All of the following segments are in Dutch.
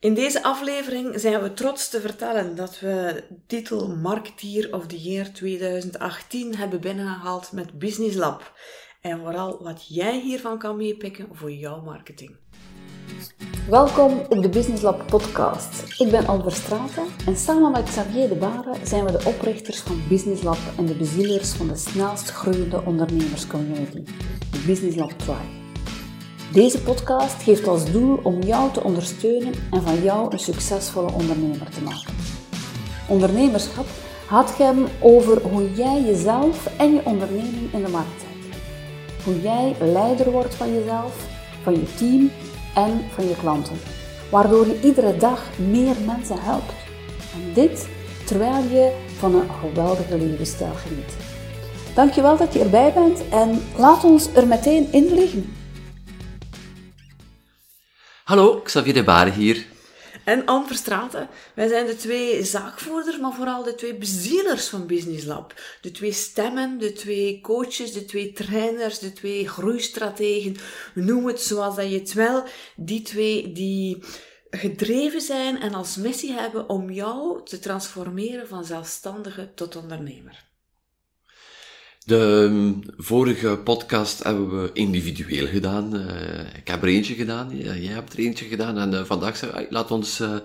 In deze aflevering zijn we trots te vertellen dat we titel Marketeer of the Year 2018 hebben binnengehaald met Business Lab. En vooral wat jij hiervan kan meepikken voor jouw marketing. Welkom op de Business Lab podcast. Ik ben Alver Straten en samen met Xavier de Bare zijn we de oprichters van Business Lab en de bezielers van de snelst groeiende ondernemerscommunity, de Business Lab Tribe. Deze podcast heeft als doel om jou te ondersteunen en van jou een succesvolle ondernemer te maken. Ondernemerschap gaat hem over hoe jij jezelf en je onderneming in de markt zet. Hoe jij leider wordt van jezelf, van je team en van je klanten. Waardoor je iedere dag meer mensen helpt. En dit terwijl je van een geweldige levensstijl geniet. Dankjewel dat je erbij bent en laat ons er meteen in vliegen. Hallo, Xavier de Bare hier. En Anne Verstraten, wij zijn de twee zaakvoerders, maar vooral de twee bezielers van Business Lab. De twee stemmen, de twee coaches, de twee trainers, de twee groeistrategen. Noem het zoals dat je het wel. Die twee die gedreven zijn en als missie hebben om jou te transformeren van zelfstandige tot ondernemer. De um, vorige podcast hebben we individueel gedaan. Uh, ik heb er eentje gedaan, jij hebt er eentje gedaan. En uh, vandaag zei ik, laat ons, uh,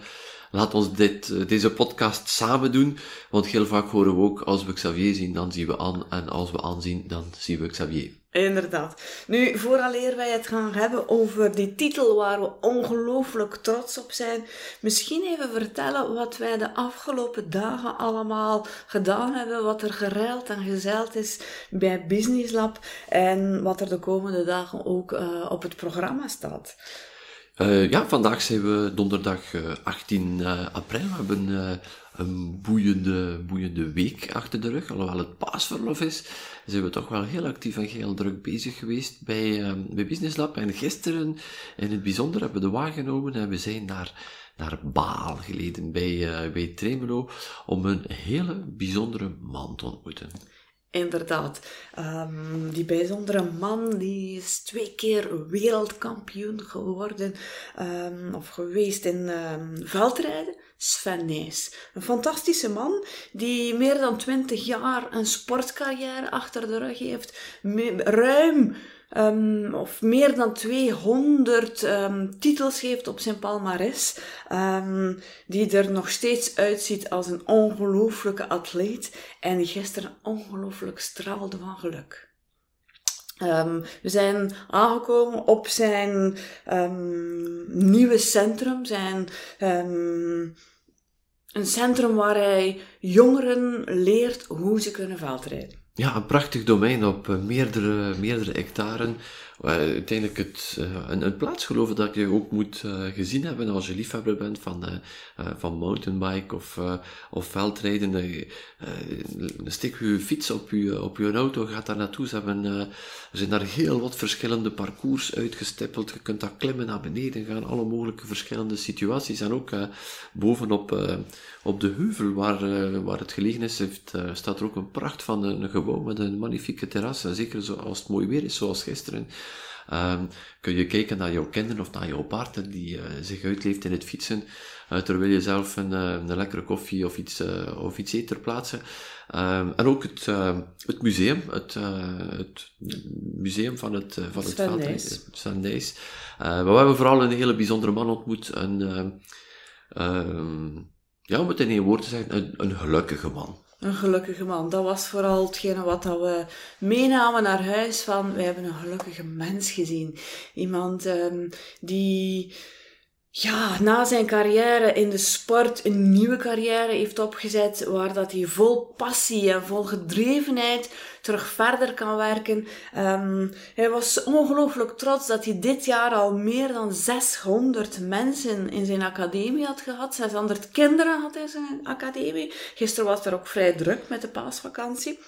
laat ons dit, deze podcast samen doen. Want heel vaak horen we ook, als we Xavier zien, dan zien we Anne. En als we Anne zien, dan zien we Xavier. Inderdaad. Nu, vooraleer wij het gaan hebben over die titel waar we ongelooflijk trots op zijn, misschien even vertellen wat wij de afgelopen dagen allemaal gedaan hebben, wat er geruild en gezeild is bij Business Lab en wat er de komende dagen ook uh, op het programma staat. Uh, ja, vandaag zijn we donderdag uh, 18 april. We hebben een boeiende, boeiende week achter de rug. Alhoewel het paasverlof is, zijn we toch wel heel actief en heel druk bezig geweest bij, uh, bij Business Lab. En gisteren in het bijzonder hebben we de wagen genomen en we zijn naar, naar Baal geleden bij, uh, bij Tremelo om een hele bijzondere man te ontmoeten. Inderdaad. Um, die bijzondere man die is twee keer wereldkampioen geworden um, of geweest in um, veldrijden. Sven Nijs. Een fantastische man die meer dan 20 jaar een sportcarrière achter de rug heeft. Ruim um, of meer dan 200 um, titels heeft op zijn palmares. Um, die er nog steeds uitziet als een ongelooflijke atleet. En die gisteren ongelooflijk straalde van geluk. Um, we zijn aangekomen op zijn um, nieuwe centrum, zijn um, een centrum waar hij jongeren leert hoe ze kunnen veldrijden. Ja, een prachtig domein op uh, meerdere, meerdere hectaren. Uh, uiteindelijk het, uh, een, een plaats geloven dat je ook moet gezien hebben als je liefhebber bent van, van mountainbike of, of veldrijden. steek je fiets op je, op je auto, gaat daar naartoe. Ze hebben, er zijn daar heel wat verschillende parcours uitgestippeld. Je kunt daar klimmen naar beneden gaan, alle mogelijke verschillende situaties. En ook bovenop op de heuvel waar, waar het gelegen is, heeft, staat er ook een pracht van een gebouw met een magnifieke terras. En zeker als het mooi weer is, zoals gisteren. Um, kun je kijken naar jouw kinderen of naar jouw partner die uh, zich uitleeft in het fietsen, uh, terwijl je zelf een, uh, een lekkere koffie of iets, of iets eet ter plaatse. Um, en ook het, het museum, het, het museum van het, van het veld, Sandijs. maar we hebben vooral een hele bijzondere man ontmoet, een, ja, om het in één woord te zeggen, een, een gelukkige man. Een gelukkige man. Dat was vooral hetgene wat dat we meenamen naar huis van, wij hebben een gelukkige mens gezien. Iemand um, die ja, na zijn carrière in de sport een nieuwe carrière heeft opgezet, waar dat hij vol passie en vol gedrevenheid terug verder kan werken. Um, hij was ongelooflijk trots dat hij dit jaar al meer dan 600 mensen in zijn academie had gehad. 600 kinderen had hij in zijn academie. Gisteren was er ook vrij druk met de paasvakantie.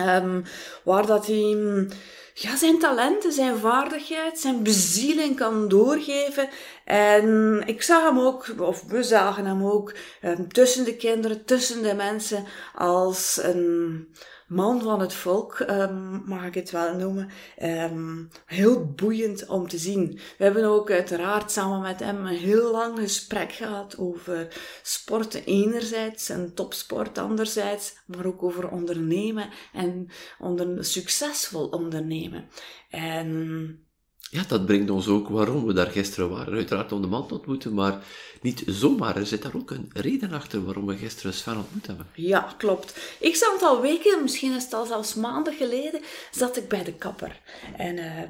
Um, waar dat hij ja, zijn talenten, zijn vaardigheid, zijn bezieling kan doorgeven. En ik zag hem ook, of we zagen hem ook, um, tussen de kinderen, tussen de mensen, als een, man van het volk, um, mag ik het wel noemen. Um, heel boeiend om te zien. We hebben ook uiteraard samen met hem een heel lang gesprek gehad over sporten enerzijds en topsport anderzijds, maar ook over ondernemen en onder, succesvol ondernemen. En ja, dat brengt ons ook waarom we daar gisteren waren. Uiteraard om de man te ontmoeten, maar niet zomaar. Er zit daar ook een reden achter waarom we gisteren Sven ontmoet hebben. Ja, klopt. Ik zat al weken, misschien is het al zelfs maanden geleden, zat ik bij de kapper. En uh,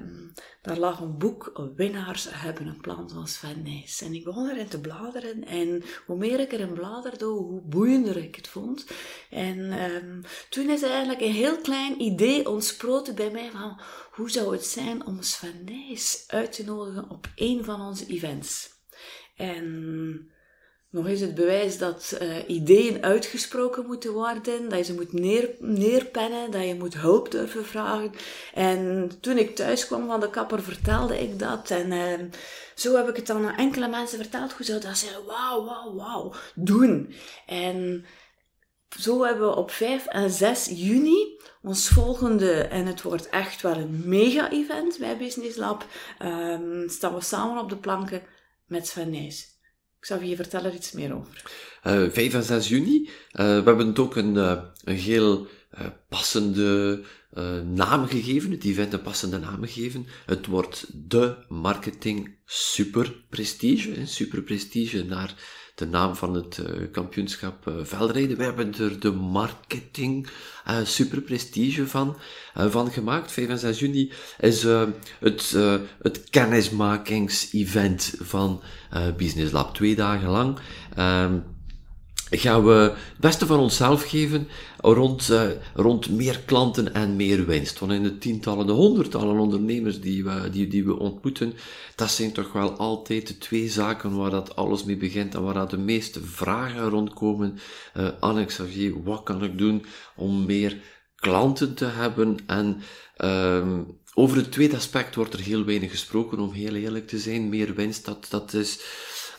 daar lag een boek, Winnaars hebben een plan van Sven Nijs. En ik begon erin te bladeren. En hoe meer ik erin bladerde, hoe boeiender ik het vond. En uh, toen is eigenlijk een heel klein idee ontsproten bij mij van hoe zou het zijn om Sven Nijs uit te nodigen op een van onze events. En nog eens het bewijs dat uh, ideeën uitgesproken moeten worden, dat je ze moet neer, neerpennen, dat je moet hulp durven vragen. En toen ik thuis kwam van de kapper, vertelde ik dat. En uh, zo heb ik het dan aan enkele mensen verteld. Hoe zou dat zeggen? Wauw, wauw, wauw, doen. En zo hebben we op 5 en 6 juni ons volgende, en het wordt echt wel een mega-event bij Business Lab, um, staan we samen op de planken met Sven Nijs. Xavier, vertel er iets meer over. Uh, eh, 5 en 6 juni. Uh, we hebben het ook een, uh, een heel passende naam gegeven. Het event een passende naam gegeven. Het wordt de marketing super prestige. Super prestige naar de naam van het kampioenschap veldrijden. We hebben er de marketing super prestige van, van gemaakt. 5 en 6 juni is het, het kennismakings-event van Business Lab. Twee dagen lang. Um, gaan we het beste van onszelf geven rond, uh, rond meer klanten en meer winst. Want in de tientallen, de honderdtallen ondernemers die we, die, die we ontmoeten, dat zijn toch wel altijd de twee zaken waar dat alles mee begint en waar dat de meeste vragen rondkomen. Uh, Anne Xavier, wat kan ik doen om meer klanten te hebben? En uh, over het tweede aspect wordt er heel weinig gesproken, om heel eerlijk te zijn. Meer winst, dat, dat is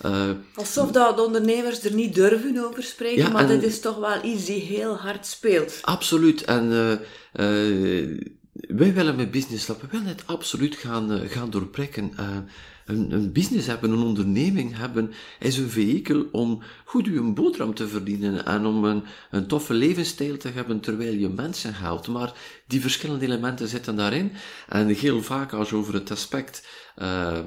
uh, Alsof dat de ondernemers er niet durven over spreken, maar dit is toch wel iets die heel hard speelt. Absoluut. En uh, uh, wij willen met Business Lab, we willen het absoluut gaan, gaan doorprikken. Een, een, business hebben, een onderneming hebben, is een vehikel om goed uw boterham te verdienen en om een, een toffe levensstijl te hebben terwijl je mensen helpt. Maar die verschillende elementen zitten daarin. En heel vaak als je over het aspect, uh,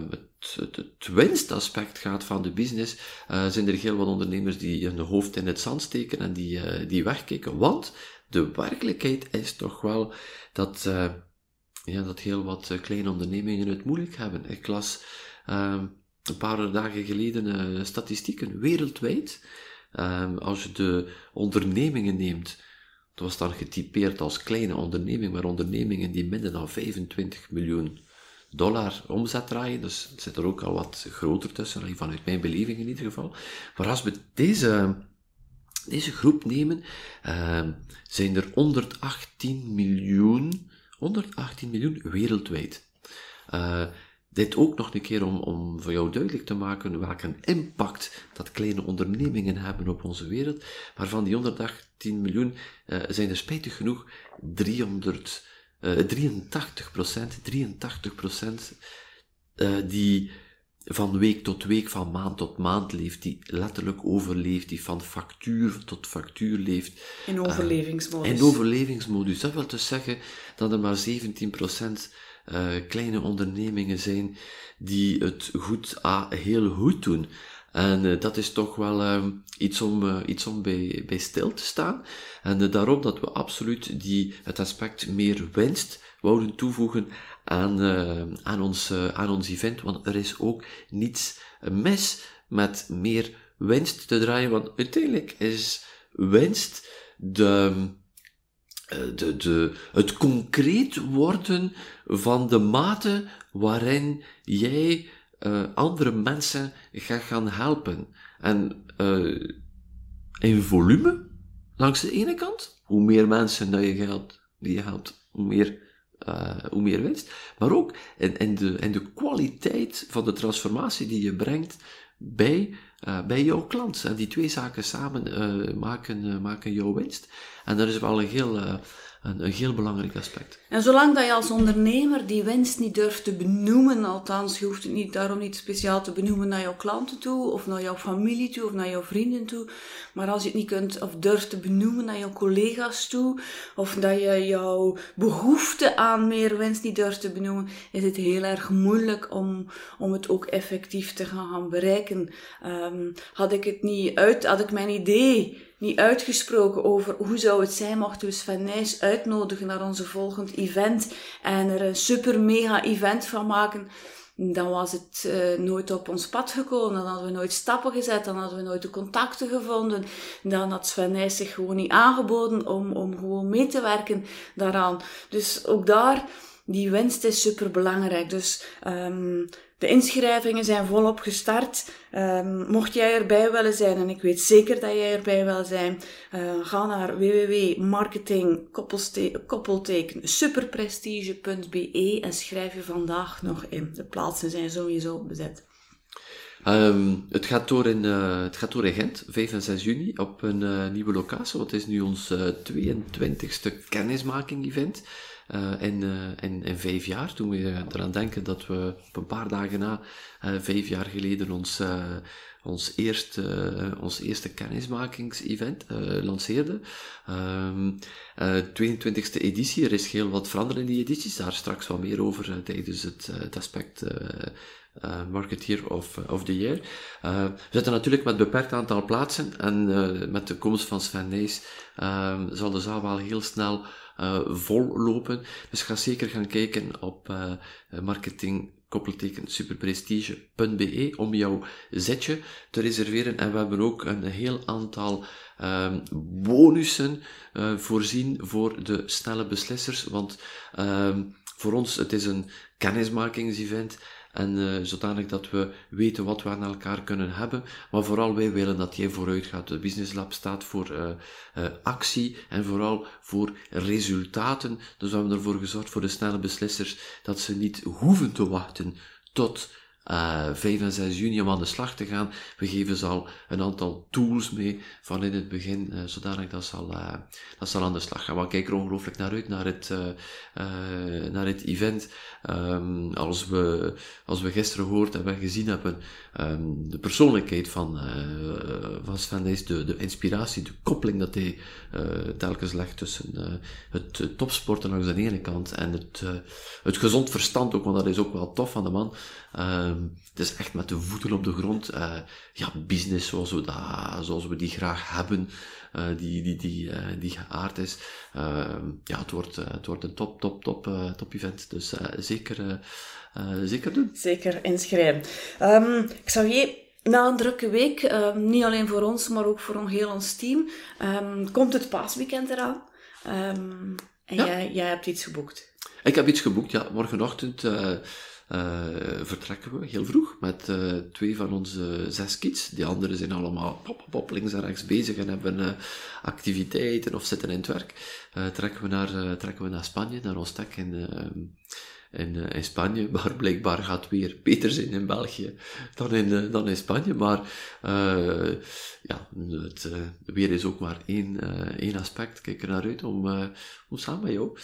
het, winstaspect gaat van de business, uh, zijn er heel wat ondernemers die hun hoofd in het zand steken en die, uh, die wegkijken. Want de werkelijkheid is toch wel dat, uh, ja, dat heel wat kleine ondernemingen het moeilijk hebben. Ik las een paar dagen geleden statistieken wereldwijd. als je de ondernemingen neemt, dat was dan getypeerd als kleine onderneming, maar ondernemingen die minder dan 25 miljoen dollar omzet draaien, dus zit er ook al wat groter tussen, vanuit mijn beleving in ieder geval. Maar als we deze, deze groep nemen, uh, zijn er 118 miljoen, 118 miljoen wereldwijd. Uh, dit ook nog een keer om, om voor jou duidelijk te maken welke impact dat kleine ondernemingen hebben op onze wereld. Maar van die 118 miljoen uh, zijn er spijtig genoeg 300 83 procent, 83 procent, uh, die van week tot week, van maand tot maand leeft, die letterlijk overleeft, die van factuur tot factuur leeft. In eh, overlevingsmodus. In overlevingsmodus. Dat wil dus zeggen dat er maar 17 procent uh, kleine ondernemingen zijn die het goed, ah, heel goed doen. En uh, dat is toch wel uh, iets om, uh, iets om bij, bij stil te staan. En daarom dat we absoluut die, het aspect meer winst wouden toevoegen aan, aan, ons, aan ons event. Want er is ook niets mis met meer winst te draaien. Want uiteindelijk is winst de, de, de, het concreet worden van de mate waarin jij uh, andere mensen gaat gaan helpen. En uh, in volume, langs de ene kant, hoe meer mensen dat je helpt, die je helpt, hoe meer, hoe meer winst. Maar ook in, in, de, in de kwaliteit van de transformatie die je brengt bij, bij jouw klant. En die twee zaken samen maken, maken jouw winst. En dat is wel een heel een, heel belangrijk aspect. En zolang dat je als ondernemer die winst niet durft te benoemen, althans, je hoeft het niet, daarom niet speciaal te benoemen naar jouw klanten toe, of naar jouw familie toe, of naar jouw vrienden toe, maar als je het niet kunt of durft te benoemen naar jouw collega's toe, of dat je jouw behoefte aan meer winst niet durft te benoemen, is het heel erg moeilijk om, om het ook effectief te gaan bereiken. Um, had ik het niet uit, had ik mijn idee niet uitgesproken over hoe zou het zijn mochten we Sven Nijs uitnodigen naar onze volgend event en er een super mega event van maken, dan was het uh, nooit op ons pad gekomen. Dan hadden we nooit stappen gezet, dan hadden we nooit de contacten gevonden. Dan had Sven Nijs zich gewoon niet aangeboden om, om gewoon mee te werken daaraan. Dus ook daar, die winst is super belangrijk. Dus um, de inschrijvingen zijn volop gestart. Um, mocht jij erbij willen zijn, en ik weet zeker dat jij erbij wil zijn, uh, ga naar www.marketing-superprestige.be en schrijf je vandaag nog in. De plaatsen zijn sowieso bezet. Um, het, gaat door in, uh, het gaat door in Gent, 5 en 6 juni, op een uh, nieuwe locatie. Wat is nu ons 22e kennismaking-event. In, uh, in, in, vijf jaar. Toen we eraan denken dat we een paar dagen na, uh, vijf jaar geleden, ons, ons, eerste, ons eerste kennismakingsevent lanceerden. Um, 22e editie, er is heel wat veranderd in die edities, daar straks wat meer over tijdens het, het aspect Marketeer of, of the Year. We zitten natuurlijk met een beperkt aantal plaatsen en met de komst van Sven Nijs zal de zaal wel heel snel vol lopen. Dus ga zeker gaan kijken op marketing koppelteken superprestige.be om jouw zetje te reserveren. En we hebben ook een heel aantal um, bonussen uh, voorzien voor de snelle beslissers. Want um, voor ons, het is een kennismakingsevent. En uh, zodanig dat we weten wat we aan elkaar kunnen hebben. Maar vooral wij willen dat jij vooruit gaat. De Business Lab staat voor uh, actie en vooral voor resultaten. Dus we hebben ervoor gezorgd voor de snelle beslissers dat ze niet hoeven te wachten tot uh, eh, 5 en 6 juni om aan de slag te gaan. We geven ze al een aantal tools mee van in het begin, uh, zodanig dat ze, al, uh, dat aan de slag gaan. We kijken ongelooflijk naar uit, naar het, naar het event. Um, als, we, als we gisteren gehoord hebben en gezien hebben, um, de persoonlijkheid van, van Sven de, de inspiratie, de koppeling dat hij telkens legt tussen het topsporten langs de ene kant en het, het gezond verstand ook, want dat is ook wel tof van de man. Ehm, het is echt met de voeten op de grond. Uh, ja, business zoals we, dat, zoals we die graag hebben, uh, die, die, die, uh, die geaard is. Ehm, ja, het wordt, het wordt een top, top, top, top event. Dus zeker, zeker doen. Zeker inschrijven. Um, Xavier, na een drukke week, um, niet alleen voor ons, maar ook voor heel ons team, um, komt het paasweekend eraan. En ja. jij, jij hebt iets geboekt. Ik heb iets geboekt, ja. Morgenochtend uh, vertrekken we heel vroeg met uh, twee van onze zes kids. Die anderen zijn allemaal pop, links en rechts bezig en hebben uh, activiteiten of zitten in het werk. trekken, we naar, trekken we naar Spanje, naar ons tek in, in, Spanje, maar blijkbaar gaat weer beter zijn in België dan in, dan in Spanje. Maar ja, het weer is ook maar één, één aspect. Kijk er naar uit om, om samen met jou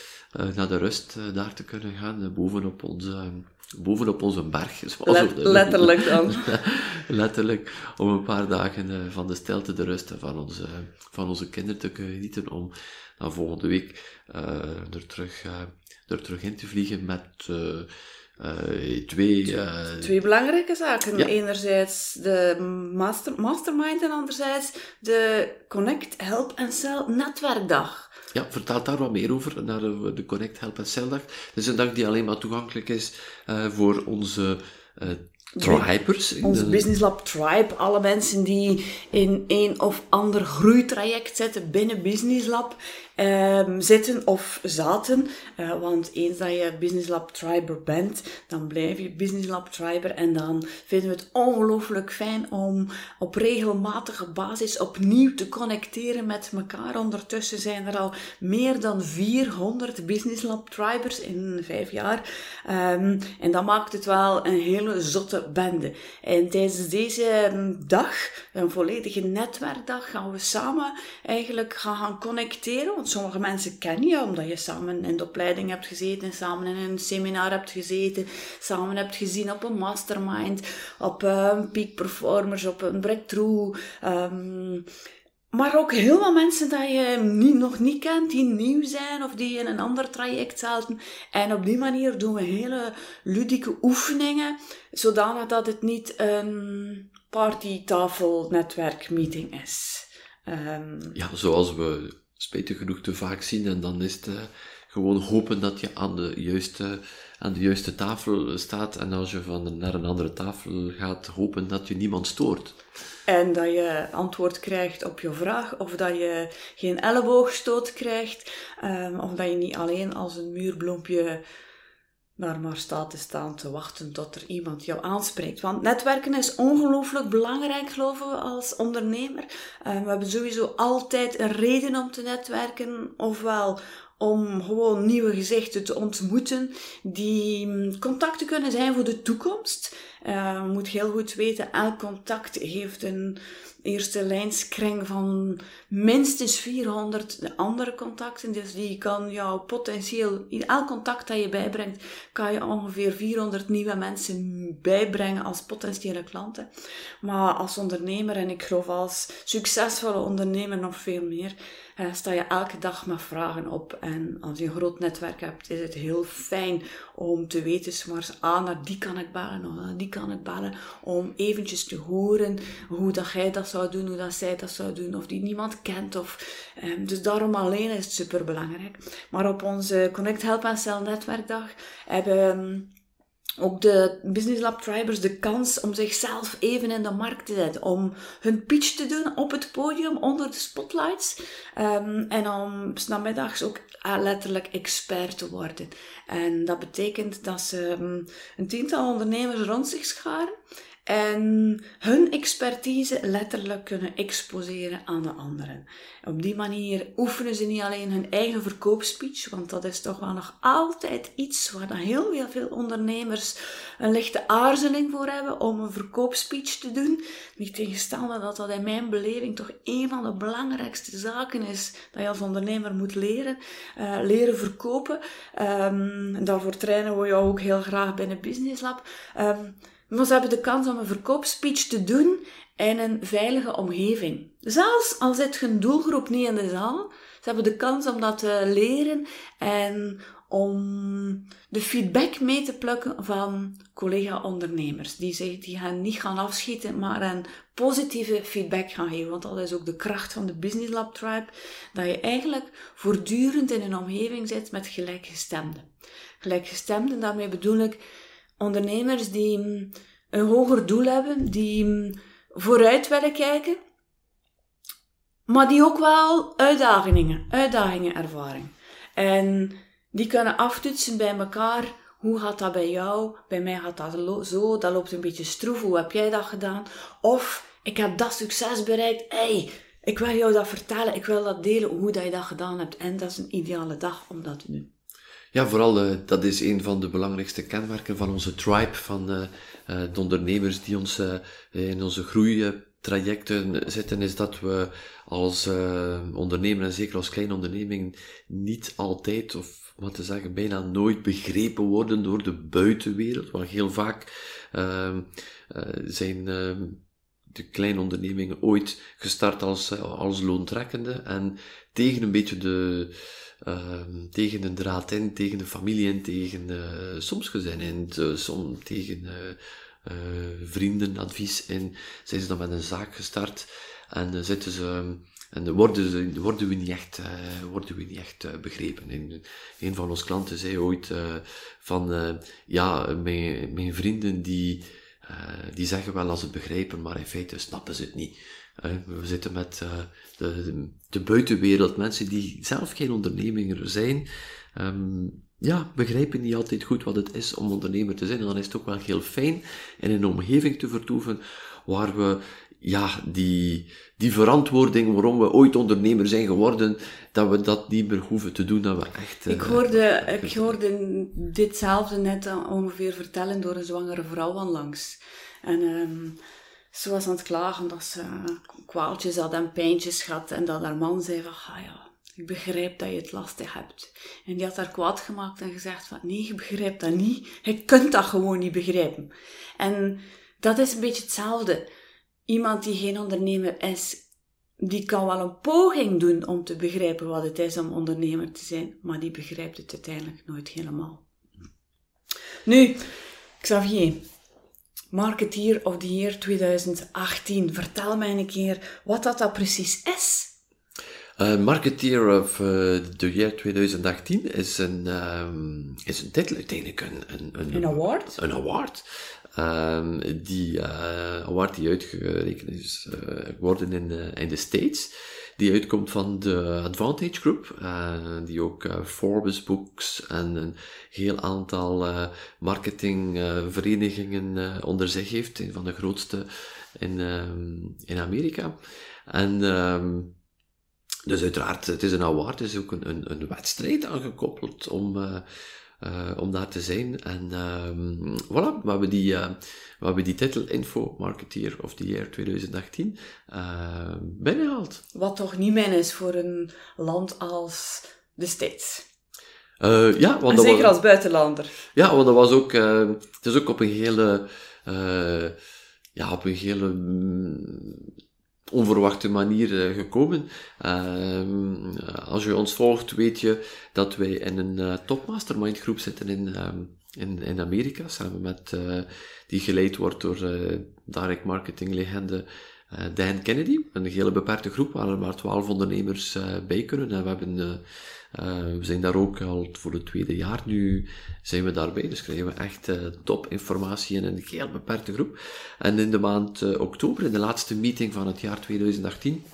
naar de rust daar te kunnen gaan, bovenop onze bovenop onze berg. Let, letterlijk dan. letterlijk, om een paar dagen uh, van de stilte, de rust van onze, van onze kinderen te genieten, om dan volgende week uh, er, terug, uh, er terug in te vliegen met twee... twee belangrijke zaken. Enerzijds de master, mastermind en anderzijds de Connect, Help en Sell netwerkdag. Ja, vertel daar wat meer over, naar de Connect Help Cell dag. Het is een dag die alleen maar toegankelijk is uh, voor onze uh, tribers. Onze de... Business Lab Tribe, alle mensen die in een of ander groeitraject zitten binnen Business Lab um, zitten of zaten. Uh, want eens dat je Business Lab Triber bent, dan blijf je Business Lab Triber. En dan vinden we het ongelooflijk fijn om op regelmatige basis opnieuw te connecteren met elkaar. Ondertussen zijn er al meer dan 400 Business Lab Tribers in vijf jaar. Um, en dat maakt het wel een hele zotte bende. En tijdens deze ehm, dag, een volledige netwerkdag, gaan we samen eigenlijk gaan connecteren sommige mensen kennen je omdat je samen in de opleiding hebt gezeten, samen in een seminar hebt gezeten, samen hebt gezien op een mastermind, op een peak performers, op een breakthrough. Um, maar ook heel veel mensen dat je niet, nog niet kent, die nieuw zijn of die in een ander traject zaten. En op die manier doen we hele ludieke oefeningen, zodanig dat het niet een partytafel-netwerkmeeting is. Um, ja, zoals we spijtig genoeg te vaak zien. En dan is het uh, gewoon hopen dat je aan de, juiste, aan de juiste tafel staat. En als je van naar een andere tafel gaat, hopen dat je niemand stoort. En dat je antwoord krijgt op je vraag, of dat je geen elleboogstoot krijgt, um, of dat je niet alleen als een muurbloempje daar maar staat te staan te wachten tot er iemand jou aanspreekt. Want netwerken is ongelooflijk belangrijk, geloven we, als ondernemer. Um, we hebben sowieso altijd een reden om te netwerken, ofwel om gewoon nieuwe gezichten te ontmoeten, die mm, contacten kunnen zijn voor de toekomst. Je moet heel goed weten, elk contact heeft een eerste lijnskring van minstens 400 andere contacten. Dus die kan jou potentieel, in elk contact dat je bijbrengt, kan je ongeveer 400 nieuwe mensen bijbrengen als potentiële klanten. Maar als ondernemer, en ik geloof als succesvolle ondernemer nog veel meer, uh, sta je elke dag met vragen op. En als je een groot netwerk hebt, is het heel fijn om te weten, maar ah, naar die kan ik bellen, of naar die kan ik bellen, om eventjes te horen hoe dat jij dat zou doen, hoe dat zij dat zou doen, of die niemand kent. Of, um, dus daarom alleen is het super belangrijk. Maar op onze Connect Help en Cell netwerkdag hebben ook de Business Lab Tribers de kans om zichzelf even in de markt te zetten. Om hun pitch te doen op het podium onder de spotlights. Um, en om namiddags ook letterlijk expert te worden. En dat betekent dat ze um, een tiental ondernemers rond zich scharen en hun expertise letterlijk kunnen exposeren aan de anderen. Op die manier oefenen ze niet alleen hun eigen verkoopspeech, want dat is toch wel nog altijd iets waar dan heel veel ondernemers een lichte aarzeling voor hebben om een verkoopspeech te doen. Niet tegenstaande dat dat in mijn beleving toch een van de belangrijkste zaken is dat je als ondernemer moet leren. Uh, leren verkopen. Um, daarvoor trainen we jou ook heel graag binnen Business Lab. Um, maar ze hebben de kans om een verkoopspeech te doen in een veilige omgeving. Zelfs al zit je doelgroep niet in de zaal, ze hebben de kans om dat te leren en om de feedback mee te plukken van collega-ondernemers. Die, zich, die gaan niet gaan afschieten, maar een positieve feedback gaan geven. Want dat is ook de kracht van de Business Lab Tribe. Dat je eigenlijk voortdurend in een omgeving zit met gelijkgestemden. Gelijkgestemden, daarmee bedoel ik ondernemers die mm, een hoger doel hebben, die mm, vooruit willen kijken, maar die ook wel uitdagingen, uitdagingen ervaren. En die kunnen aftoetsen bij elkaar. Hoe gaat dat bij jou? Bij mij gaat dat zo, dat loopt een beetje stroef. Hoe heb jij dat gedaan? Of ik heb dat succes bereikt. Hey, ik wil jou dat vertellen. Ik wil dat delen hoe dat je dat gedaan hebt. En dat is een ideale dag om dat te doen. Ja, vooral uh, dat is een van de belangrijkste kenmerken van onze tribe, van uh, uh, de ondernemers die ons in onze groeitrajecten zitten, is dat we als ondernemer en zeker als kleine onderneming niet altijd, of wat te zeggen, bijna nooit begrepen worden door de buitenwereld, want heel vaak ehm, zijn ehm, de kleine ondernemingen ooit gestart als, als loontrekkende en tegen een beetje de Ehm, tegen de draad in, tegen de familie en tegen uh, soms gezin in, soms tegen uh, vrienden advies in, zijn ze dan met een zaak gestart en zitten ze en worden, ze, worden we niet echt, worden we niet echt begrepen. En een van onze klanten zei ooit van, ja, mijn, mijn vrienden die, die zeggen wel als ze het begrijpen, maar in feite snappen ze het niet. We zitten met uh, de, de, buitenwereld, mensen die zelf geen ondernemer zijn, um, ja, begrijpen niet altijd goed wat het is om ondernemer te zijn. En dan is het ook wel heel fijn in een omgeving te vertoeven waar we ja, die, die verantwoording waarom we ooit ondernemer zijn geworden, dat we dat niet meer hoeven te doen, dat we echt... ik, eh, hoorde, ik hoorde ditzelfde net ongeveer vertellen door een zwangere vrouw langs. En um, ze was aan het klagen dat ze kwaaltjes had en pijntjes had. En dat haar man zei van, ah ja, Ik begrijp dat je het lastig hebt. En die had haar kwaad gemaakt en gezegd van, nee, je begrijpt dat niet. Je kunt dat gewoon niet begrijpen. En dat is een beetje hetzelfde. Iemand die geen ondernemer is, die kan wel een poging doen om te begrijpen wat het is om ondernemer te zijn, maar die begrijpt het uiteindelijk nooit helemaal. Nu, Xavier, Marketeer of the Year 2018. Vertel mij een keer wat dat, dat precies is. Uh, Marketeer of uh, the Year 2018 is een, um, is een titel, uiteindelijk een, een, een, een award. Een award. Um, die uh, award die uitgerekend is geworden in, in de States die uitkomt van de Advantage Group, uh, die ook uh, Forbes Books en een heel aantal uh, marketingverenigingen onder zich heeft, een van de grootste in, in Amerika. En um, dus uiteraard, het is een award, het is ook een, een, wedstrijd aangekoppeld om om daar te zijn. En um, voilà, we hebben, die, uh, we hebben die titel Info Marketeer of the Year 2018 uh, binnengehaald. Wat toch niet min is voor een land als de States. Ja, want en zeker was, als buitenlander. Ja, want dat was ook, het is ook op een hele, ja, op een hele onverwachte manier uh, gekomen. Uh, als je ons volgt, weet je dat wij in een uh, top mastermind groep zitten in, um, in, in Amerika, samen met, die geleid wordt door direct marketing legende Dan Kennedy. Een hele beperkte groep waar er maar twaalf ondernemers bij kunnen. En we hebben uh, we zijn daar ook al voor het tweede jaar nu zijn we daarbij. Dus krijgen we echt uh, top informatie in een heel beperkte groep. En in de maand uh, oktober, in de laatste meeting van het jaar 2018,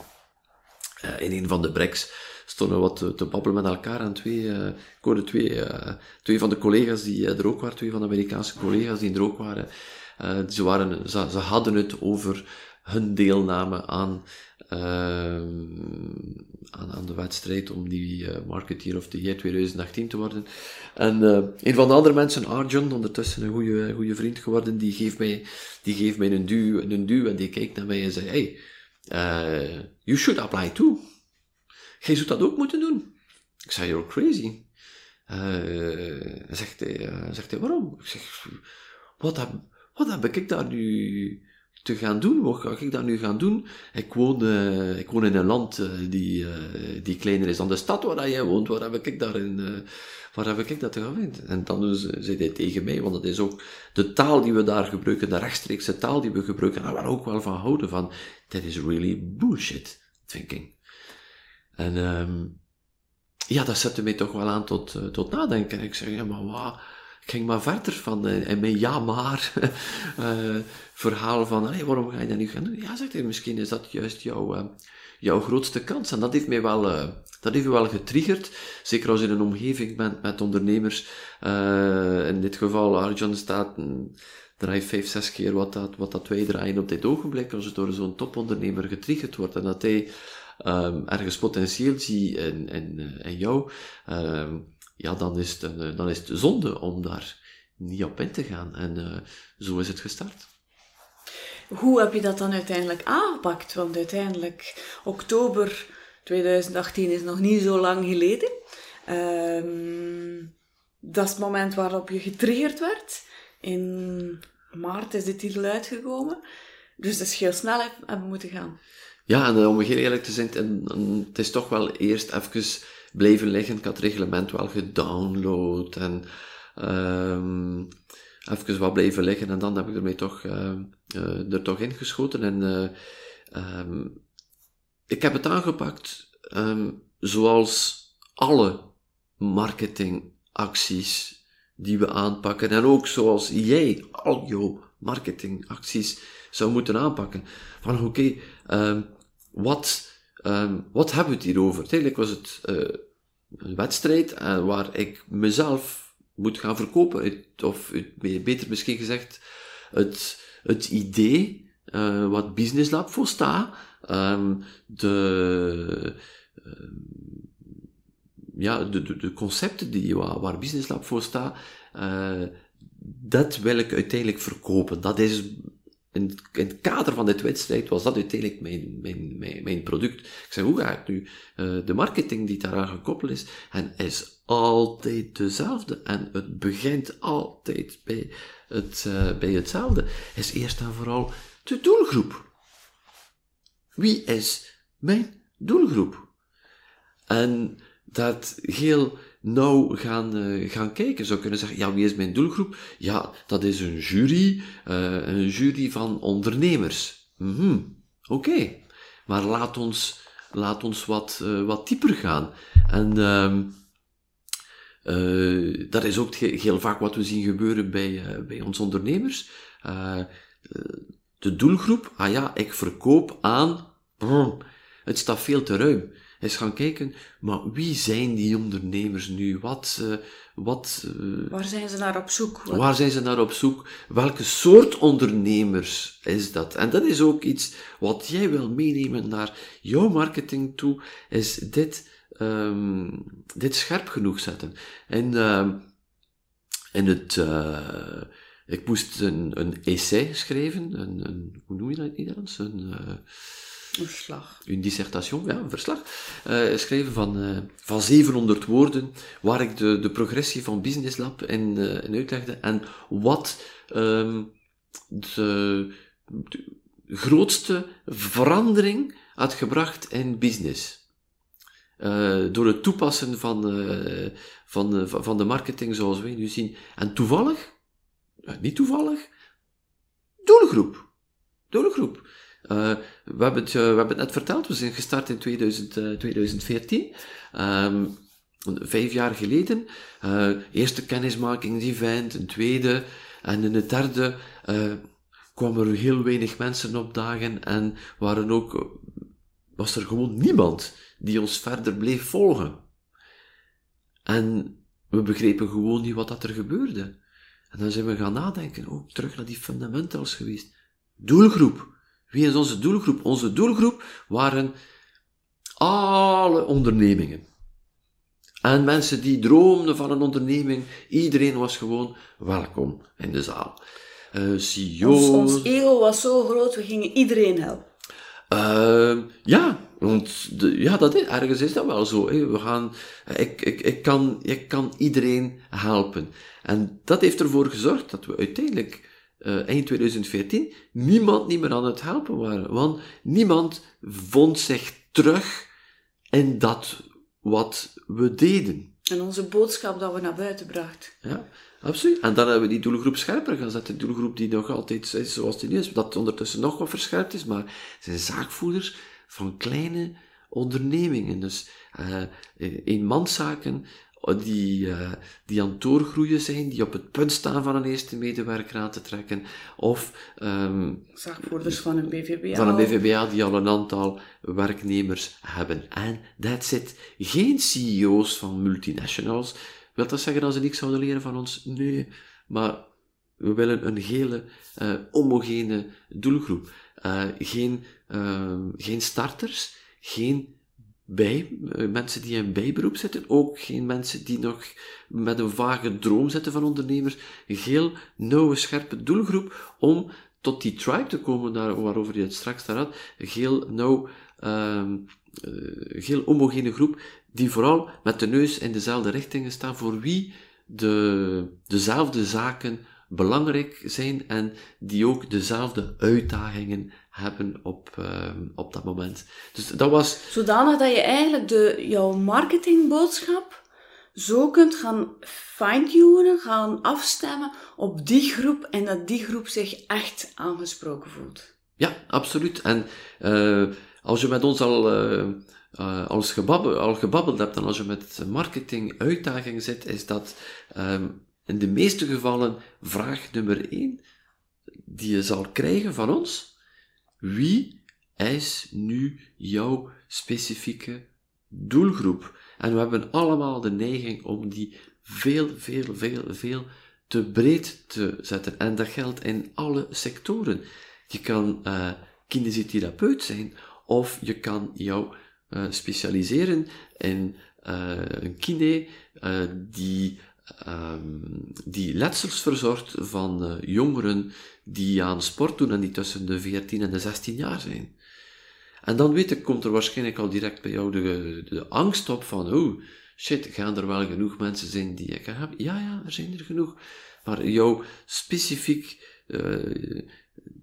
in een van de breaks, stonden we wat te, babbelen met elkaar. En twee, ik hoorde twee, twee van de collega's die er ook waren, twee van de Amerikaanse collega's die er ook waren, ze, waren ze, ze hadden het over hun deelname aan Ehm, aan, aan, de wedstrijd om die uh, Marketeer of the Year 2018 te worden. En uh, een van de andere mensen, Arjun, ondertussen een goede, goede vriend geworden, die geeft mij, die geeft mij een duw, een duw en die kijkt naar mij en zei, hey, uh, you should apply too. Jij zou dat ook moeten doen. Ik zei, you're crazy. Zegt, hij, zegt hij, waarom? Ik zeg, wat heb, wat heb ik daar nu te gaan doen. Wat ga ik dat nu gaan doen? Ik woon, uh, ik woon in een land uh, die, uh, die kleiner is dan de stad waar jij woont. Waar heb ik daarin, waar heb ik dat te gaan vinden? En dan zei hij tegen mij, want dat is ook de taal die we daar gebruiken, de rechtstreekse taal die we gebruiken, daar waar ook wel van houden van, that is really bullshit thinking. En, um, ja, dat zette mij toch wel aan tot, tot nadenken. Ik zeg, ja, maar wat? Ik ging maar verder van, uh, en mijn ja maar uh, verhaal van, hey, waarom ga je dat nu gaan doen? Ja, zegt hij, misschien is dat juist jouw, uh, jouw grootste kans. En dat heeft mij wel, dat heeft me wel getriggerd. Zeker als je in een omgeving bent met ondernemers. in dit geval, Arjun staat, draai vijf, zes keer wat dat, wat dat wij draaien op dit ogenblik. Als je door zo'n topondernemer getriggerd wordt en dat hij um, ergens potentieel ziet in, in, in jou, um, ja, dan is, het een, eh, dan is het zonde om daar niet op in te gaan. En uh, zo is het gestart. Hoe heb je dat dan uiteindelijk aangepakt? Want uiteindelijk, oktober 2018 is nog niet zo lang geleden. Um, dat is het moment waarop je getriggerd werd. In maart is de titel uitgekomen. Dus dat is heel snel hebben moeten gaan. Ja, en eh, om heel eerlijk te zijn, het is toch wel eerst even blijven liggen. Ik had het reglement wel gedownload en um, even wat blijven liggen en dan heb ik ermee toch, uh, uh, er toch ingeschoten. En uh, ik heb het aangepakt um, zoals alle marketingacties die we aanpakken en ook zoals jij al jouw marketingacties zou moeten aanpakken. Van oké, okay, wat Um, wat hebben we het hier over? Eigenlijk was het uh, een wedstrijd uh, waar ik mezelf moet gaan verkopen. Of beter misschien gezegd, het, het idee uh, wat Business Lab voor staat, um, de, ja, de, de, de, concepten die, waar, waar Business Lab voor staat, dat wil ik uiteindelijk verkopen. Dat is in, het kader van dit wedstrijd was dat uiteindelijk mijn, mijn, mijn, mijn product. Ik zeg, hoe ga ik nu uh, de marketing die daaraan gekoppeld is, en is altijd dezelfde, en het begint altijd bij, het, uh, bij hetzelfde, is eerst en vooral de doelgroep. Wie is mijn doelgroep? En dat heel nou gaan, uh, gaan kijken. Zou kunnen zeggen, ja, wie is mijn doelgroep? Ja, dat is een jury, uh, een jury van ondernemers. -hmm. Oké, maar laat ons, laat ons wat, uh, wat dieper gaan. En dat is ook heel vaak wat we zien gebeuren bij, bij onze ondernemers. de doelgroep, ah ja, ik verkoop aan, het staat veel te ruim is gaan kijken, maar wie zijn die ondernemers nu? Wat, uh, wat, uh, waar zijn ze naar op zoek? Wat? Waar zijn ze naar op zoek? Welke soort ondernemers is dat? En dat is ook iets wat jij wil meenemen naar jouw marketing toe, is dit, um, dit scherp genoeg zetten. En uh, in het, uh, ik moest een, een essay schrijven, een, een, hoe noem je dat in het Nederlands? Een, verslag. Een dissertation, ja, een verslag. Uh, schrijven van, uh, van 700 woorden, waar ik de, de progressie van Business Lab in, in uitlegde en wat de, de, grootste verandering had gebracht in business. door het toepassen van, van, van de marketing zoals wij nu zien. En toevallig, niet toevallig, doelgroep. Doelgroep. Uh, we, hebben het, uh, we hebben het net verteld, we zijn gestart in 2000, uh, 2014. Um, vijf jaar geleden. Uh, eerste kennismakingsevent, een tweede. En in het derde kwamen er heel weinig mensen opdagen en waren ook, was er gewoon niemand die ons verder bleef volgen. En we begrepen gewoon niet wat dat er gebeurde. En dan zijn we gaan nadenken, ook terug naar die fundamentals geweest. Doelgroep. Wie is onze doelgroep? Onze doelgroep waren alle ondernemingen. En mensen die droomden van een onderneming, iedereen was gewoon welkom in de zaal. Uh, CEO's. Ons, ons, ego was zo groot, we gingen iedereen helpen. Uh, ja, want de, ja, dat is, ergens is dat wel zo. Hè. We gaan, ik, ik, ik, kan, ik kan iedereen helpen. En dat heeft ervoor gezorgd dat we uiteindelijk uh, eind 2014 niemand niet meer aan het helpen waren. Want niemand vond zich terug in dat wat we deden. En onze boodschap dat we naar buiten brachten. Ja, absoluut. En dan hebben we die doelgroep scherper gezet. De doelgroep die nog altijd is zoals die nu is, dat ondertussen nog wat verscherpt is, maar zijn zaakvoerders van kleine ondernemingen. Dus uh, eenmanszaken die, uh, die aan het doorgroeien zijn, die op het punt staan van een eerste medewerker aan te trekken, of um, zaakvoerders van een BVBA. Van een BVBA die al een aantal werknemers hebben. En that's it. Geen CEO's van multinationals. Wil dat zeggen dat ze niks zouden leren van ons? Nee. Maar we willen een hele uh, homogene doelgroep. Uh, geen, uh, geen starters, geen bij, eh, mensen die in bijberoep zitten, ook geen mensen die nog met een vage droom zitten van ondernemers, een heel nauwe, scherpe doelgroep om tot die tribe te komen, daar, waarover je het straks daar had, een heel nauw, um, heel homogene groep, die vooral met de neus in dezelfde richtingen staan, voor wie de, dezelfde zaken belangrijk zijn en die ook dezelfde uitdagingen hebben op, uh, op dat moment. Dus dat was... Zodanig dat je eigenlijk de, jouw marketingboodschap zo kunt gaan fine-tunen, gaan afstemmen op die groep en dat die groep zich echt aangesproken voelt. Ja, absoluut. En uh, als je met ons al, uh, uh, als gebabbel, al gebabbeld hebt en als je met marketing uitdaging zit, is dat um, in de meeste gevallen vraag nummer één die je zal krijgen van ons, wie is nu jouw specifieke doelgroep? En we hebben allemaal de neiging om die veel, veel, veel, veel te breed te zetten. En dat geldt in alle sectoren. Je kan uh, kinesitherapeut zijn, of je kan jou uh, specialiseren in uh, een kine die ehm, die letsels verzorgt van eh, jongeren die aan sport doen en die tussen de 14 en de 16 jaar zijn. En dan weet ik, komt er waarschijnlijk al direct bij jou de, de angst op van, oh, shit, gaan er wel genoeg mensen zijn die ik heb? Ja, ja, er zijn er genoeg. Maar jouw specifiek, uh,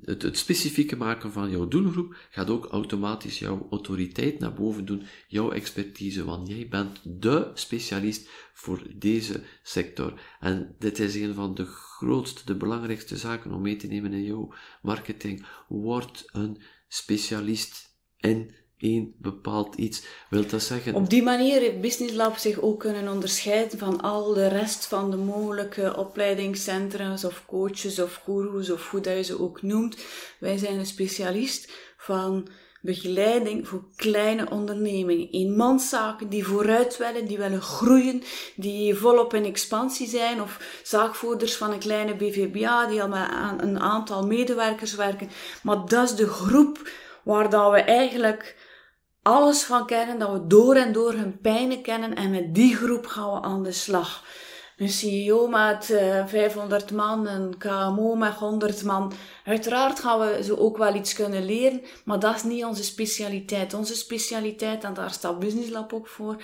het, specifieke maken van jouw doelgroep gaat ook automatisch jouw autoriteit naar boven doen, jouw expertise, want jij bent de specialist voor deze sector. En dit is een van de grootste, de belangrijkste zaken om mee te nemen in jouw marketing. Word een specialist in één bepaald iets. Wil dat zeggen? Op die manier heeft Business Lab zich ook kunnen onderscheiden van al de rest van de mogelijke opleidingscentra's of coaches of gurus of hoe dat je ze ook noemt. Wij zijn een specialist van begeleiding voor kleine ondernemingen. Eenmanszaken die vooruit willen, die willen groeien, die volop in expansie zijn. Of zaakvoerders van een kleine BVBA die al met een aantal medewerkers werken. Maar dat is de groep waar dat we eigenlijk alles van kennen, dat we door en door hun pijnen kennen en met die groep gaan we aan de slag. Een CEO met 500 eh, man, een KMO met 100 man. Uiteraard gaan we ze ook wel iets kunnen leren, maar dat is niet onze specialiteit. Onze specialiteit, en daar staat Business Lab ook voor,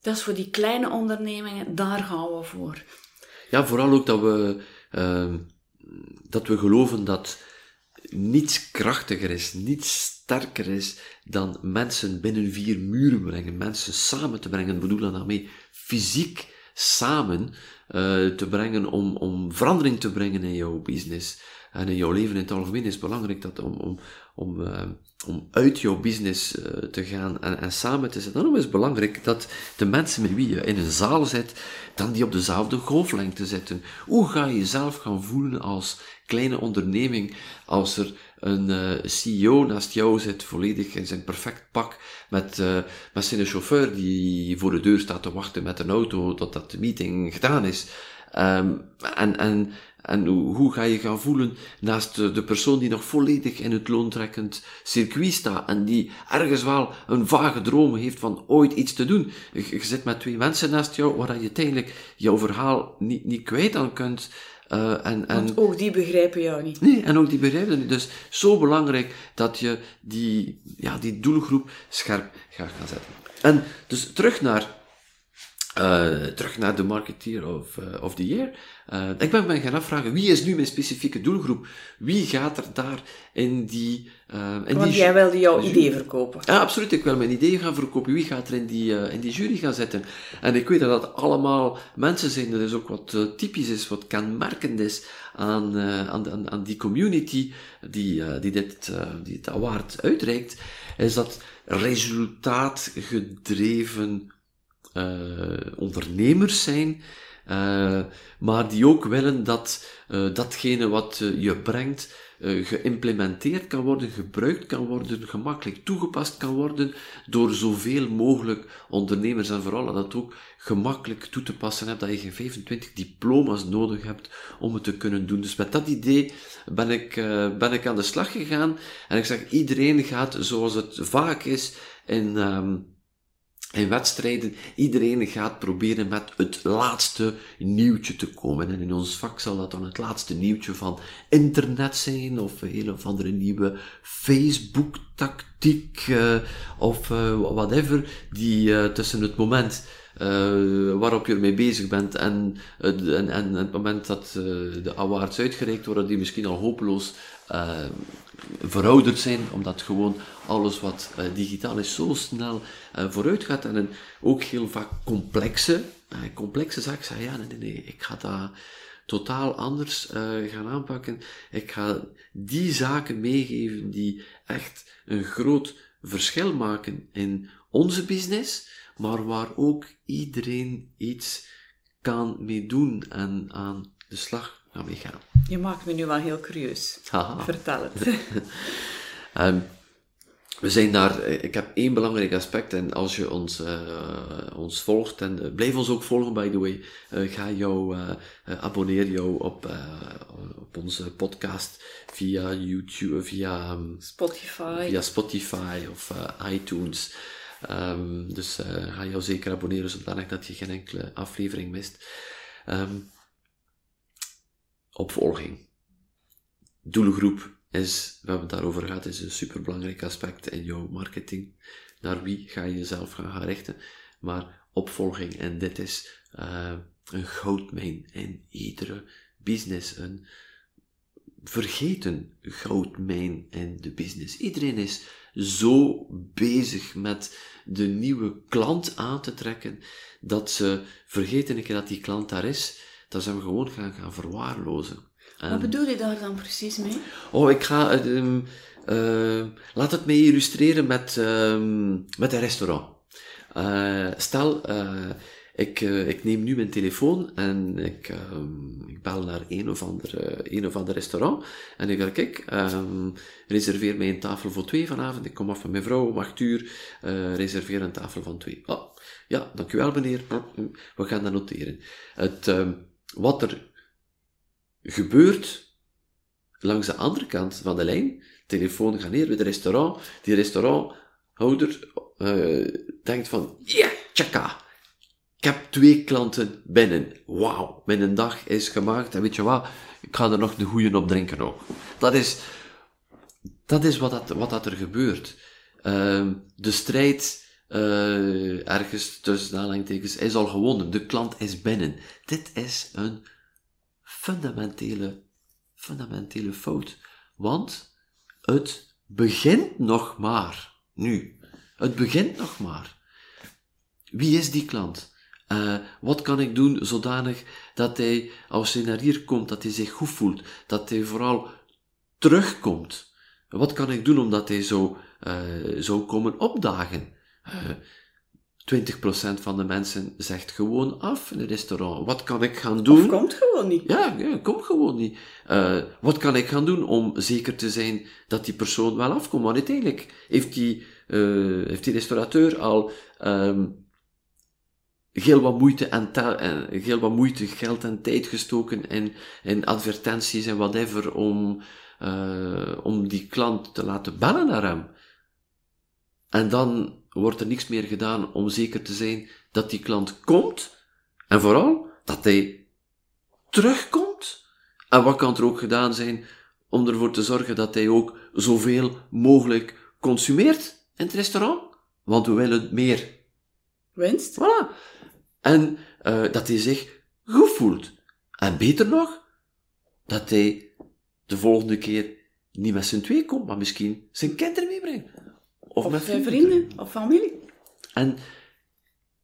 dat is voor die kleine ondernemingen, daar gaan we voor. Ja, vooral ook dat we, uh, dat we geloven dat niets krachtiger is, niets sterker is dan mensen binnen vier muren brengen, mensen samen te brengen, bedoel daarmee fysiek samen uh, te brengen om, om verandering te brengen in jouw business. En in jouw leven in het algemeen is belangrijk dat om, om, om, uh, om uit jouw business uh, te gaan en, en samen te zitten. Daarom is het belangrijk dat de mensen met wie je in een zaal zit, dan die op dezelfde golflengte zitten. Hoe ga je jezelf gaan voelen als kleine onderneming als er een uh, CEO naast jou zit, volledig in zijn perfect pak, met, met zijn chauffeur die voor de deur staat te wachten met een auto totdat de meeting gedaan is. Um, en, en, en hoe ga je gaan voelen naast de, de persoon die nog volledig in het loontrekkend circuit staat en die ergens wel een vage droom heeft van ooit iets te doen. Je, zit met twee mensen naast jou waar je uiteindelijk jouw verhaal niet, niet kwijt aan kunt. Uh, en, en, Want ook die begrijpen jou niet. Nee, en ook die begrijpen niet. Dus zo belangrijk dat je die, ja, die doelgroep scherp gaat gaan zetten. En dus terug naar uh, terug naar de marketeer of, uh, of the year. Uh, ik ben me gaan afvragen, wie is nu mijn specifieke doelgroep? Wie gaat er daar in die... in Want die jij wilde jouw idee verkopen. Ja, absoluut. Ik wil mijn idee gaan verkopen. Wie gaat er in die, in die jury gaan zitten? En ik weet dat dat allemaal mensen zijn. Dat is ook wat typisch is, wat kenmerkend is aan, aan, aan, aan, die community die, die, dit, die dit award uitreikt. Is dat resultaatgedreven ondernemers zijn, uh, maar die ook willen dat uh, datgene wat je brengt geïmplementeerd kan worden, gebruikt kan worden, gemakkelijk toegepast kan worden door zoveel mogelijk ondernemers en vooral dat ook gemakkelijk toe te passen hebt, dat je geen 25 diploma's nodig hebt om het te kunnen doen. Dus met dat idee ben ik, ben ik aan de slag gegaan en ik zeg, iedereen gaat zoals het vaak is in, um, in wedstrijden, iedereen gaat proberen met het laatste nieuwtje te komen. En in ons vak zal dat dan het laatste nieuwtje van internet zijn, of een of andere nieuwe Facebook-tactiek, uh, of uh, whatever, die uh, tussen het moment waarop je ermee bezig bent en, en, en het moment dat de awards uitgereikt worden, die misschien al hopeloos verouderd zijn, omdat gewoon alles wat uh, digitaal is zo snel uh, vooruit gaat en een, ook heel vaak complexe, uh, complexe zaken. Zeg, ja, nee, nee, nee, ik ga dat totaal anders gaan aanpakken. Ik ga die zaken meegeven die echt een groot verschil maken in onze business, maar waar ook iedereen iets kan mee doen en aan de slag gaan mee gaan. Je maakt me nu wel heel curieus. Vertel het. um, we zijn daar, eh, ik heb één belangrijk aspect en als je ons, uh, ons volgt en uh, blijf ons ook volgen by the way, uh, ga jou, abonneer jou op, op onze podcast via YouTube, via um, Spotify. Via Spotify of iTunes. Um, dus ga jou zeker abonneren zodanig dat je geen enkele aflevering mist. Ehm, opvolging. Doelgroep is, we hebben het daarover gehad, is een superbelangrijk aspect in jouw marketing. Naar wie ga je jezelf gaan, richten? Maar opvolging, en dit is uh, een goudmijn in iedere business, een vergeten goudmijn in de business. Iedereen is zo bezig met de nieuwe klant aan te trekken, dat ze vergeten een keer dat die klant daar is, dat ze hem gewoon gaan, gaan verwaarlozen. Wat bedoel je daar dan precies mee? Oh, ik ga, uh, uh, laat het mij illustreren met, met een restaurant. Uh, stel, ik, uh, ik neem nu mijn telefoon en ik, um, ik bel naar een of, ander, een of ander restaurant. En ik ga, kijk, um, reserveer mij een tafel voor twee vanavond. Ik kom af van mijn vrouw om acht uur. Reserveer een tafel van twee. Oh, ja, dankjewel meneer. We gaan dat noteren. Het, wat er gebeurt langs de andere kant van de lijn, telefoon gaat neer bij het restaurant. Die restauranthouder denkt van, ja, yeah, ik heb twee klanten binnen. Wauw, mijn dag is gemaakt. En weet je wat? Ik ga er nog de goede op drinken ook. Dat is, dat is wat, dat, wat dat er gebeurt. Uh, de strijd uh, ergens tussen aanhalingstekens is al gewonnen. De klant is binnen. Dit is een fundamentele, fundamentele fout. Want het begint nog maar. Nu. Het begint nog maar. Wie is die klant? Uh, wat kan ik doen zodanig dat hij, als hij naar hier komt, dat hij zich goed voelt, dat hij vooral terugkomt? Wat kan ik doen omdat hij zo uh, zou komen opdagen? Uh, 20% van de mensen zegt gewoon af in een restaurant. Wat kan ik gaan doen? Of komt gewoon niet. Ja, ja komt gewoon niet. Uh, wat kan ik gaan doen om zeker te zijn dat die persoon wel afkomt? Want uiteindelijk heeft die, uh, heeft die restaurateur al um, heel wat moeite en, en heel wat moeite, geld en tijd gestoken in, in advertenties en whatever om, uh, om die klant te laten bellen naar hem. En dan wordt er niks meer gedaan om zeker te zijn dat die klant komt en vooral dat hij terugkomt. En wat kan er ook gedaan zijn om ervoor te zorgen dat hij ook zoveel mogelijk consumeert in het restaurant? Want we willen meer winst. Voilà. En uh, dat hij zich goed voelt. En beter nog, dat hij de volgende keer niet met z'n twee komt, maar misschien zijn kinderen meebrengt. Of, of met vrienden, vrienden of familie. En